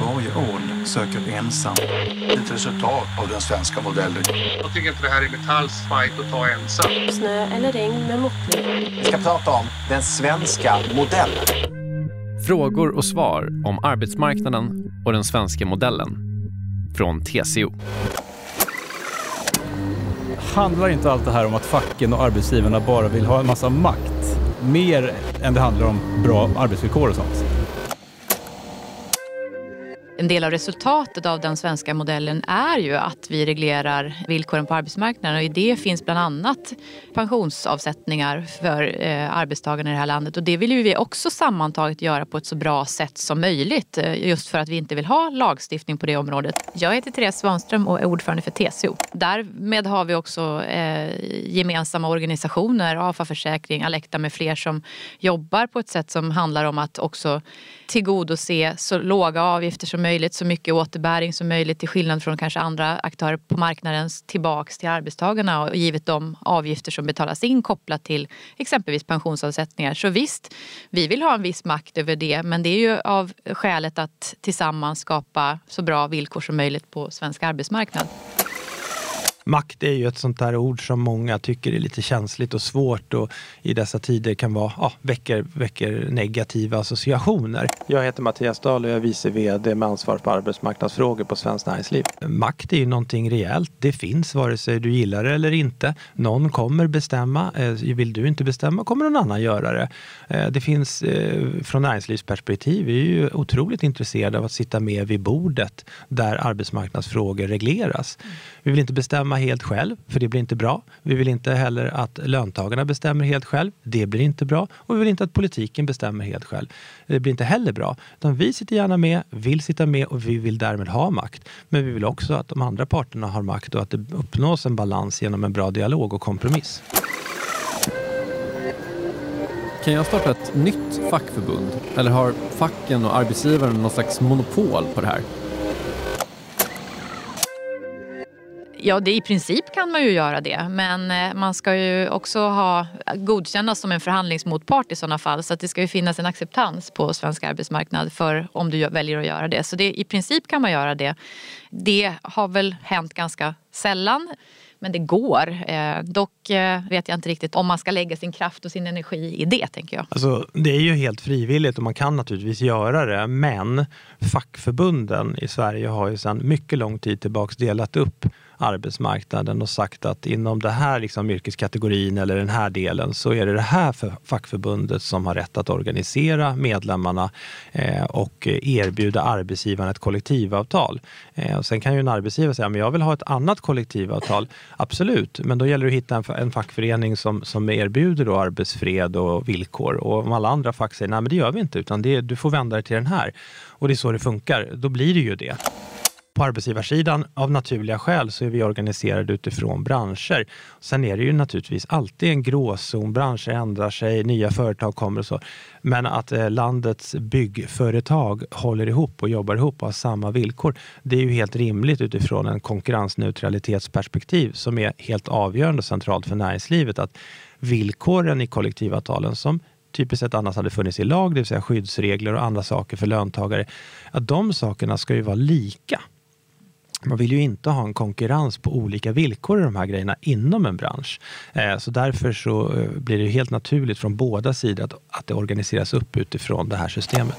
Varje ål söker ensam. Ett resultat av den svenska modellen. Jag tycker inte det här är Metalls fight att ta ensam. Snö eller regn med måttlig. Vi ska prata om den svenska modellen. Frågor och svar om arbetsmarknaden och den svenska modellen. Från TCO. Handlar inte allt det här om att facken och arbetsgivarna bara vill ha en massa makt? Mer än det handlar om bra arbetsvillkor och sånt? En del av resultatet av den svenska modellen är ju att vi reglerar villkoren på arbetsmarknaden och i det finns bland annat pensionsavsättningar för eh, arbetstagarna i det här landet och det vill ju vi också sammantaget göra på ett så bra sätt som möjligt eh, just för att vi inte vill ha lagstiftning på det området. Jag heter Therese Svanström och är ordförande för TCO. Därmed har vi också eh, gemensamma organisationer, AFA Försäkring, Alekta med fler som jobbar på ett sätt som handlar om att också tillgodose så låga avgifter som möjligt, så mycket återbäring som möjligt till skillnad från kanske andra aktörer på marknaden tillbaks till arbetstagarna och givet de avgifter som betalas in kopplat till exempelvis pensionsavsättningar. Så visst, vi vill ha en viss makt över det men det är ju av skälet att tillsammans skapa så bra villkor som möjligt på svensk arbetsmarknad. Makt är ju ett sånt där ord som många tycker är lite känsligt och svårt och i dessa tider kan vara, ja, väcker, väcker negativa associationer. Jag heter Mattias Dahl och jag är vice VD med ansvar för arbetsmarknadsfrågor på Svenskt Näringsliv. Makt är ju någonting rejält. Det finns vare sig du gillar det eller inte. Någon kommer bestämma. Eh, vill du inte bestämma kommer någon annan göra det. Eh, det finns eh, från näringslivsperspektiv, vi är ju otroligt intresserade av att sitta med vid bordet där arbetsmarknadsfrågor regleras. Vi vill inte bestämma helt själv, för det blir inte bra. Vi vill inte heller att löntagarna bestämmer helt själv. Det blir inte bra. Och vi vill inte att politiken bestämmer helt själv. Det blir inte heller bra. Utan vi sitter gärna med, vill sitta med och vi vill därmed ha makt. Men vi vill också att de andra parterna har makt och att det uppnås en balans genom en bra dialog och kompromiss. Kan jag starta ett nytt fackförbund? Eller har facken och arbetsgivaren någon slags monopol på det här? Ja, det, i princip kan man ju göra det. Men eh, man ska ju också ha, godkännas som en förhandlingsmotpart i sådana fall. Så att det ska ju finnas en acceptans på svensk arbetsmarknad för om du väljer att göra det. Så det, i princip kan man göra det. Det har väl hänt ganska sällan. Men det går. Eh, dock eh, vet jag inte riktigt om man ska lägga sin kraft och sin energi i det, tänker jag. Alltså, det är ju helt frivilligt och man kan naturligtvis göra det. Men fackförbunden i Sverige har ju sedan mycket lång tid tillbaks delat upp arbetsmarknaden och sagt att inom den här liksom yrkeskategorin eller den här delen så är det det här för fackförbundet som har rätt att organisera medlemmarna eh, och erbjuda arbetsgivaren ett kollektivavtal. Eh, och sen kan ju en arbetsgivare säga, men jag vill ha ett annat kollektivavtal. Absolut, men då gäller det att hitta en, en fackförening som, som erbjuder då arbetsfred och villkor. Och om alla andra fack säger, nej men det gör vi inte, utan det, du får vända dig till den här. Och det är så det funkar, då blir det ju det. På arbetsgivarsidan, av naturliga skäl, så är vi organiserade utifrån branscher. Sen är det ju naturligtvis alltid en gråzon. Branscher ändrar sig, nya företag kommer och så. Men att eh, landets byggföretag håller ihop och jobbar ihop och har samma villkor, det är ju helt rimligt utifrån en konkurrensneutralitetsperspektiv som är helt avgörande och centralt för näringslivet. Att villkoren i kollektivavtalen som typiskt sett annars hade funnits i lag, det vill säga skyddsregler och andra saker för löntagare, att de sakerna ska ju vara lika. Man vill ju inte ha en konkurrens på olika villkor i de här grejerna inom en bransch. Eh, så därför så eh, blir det helt naturligt från båda sidor att, att det organiseras upp utifrån det här systemet.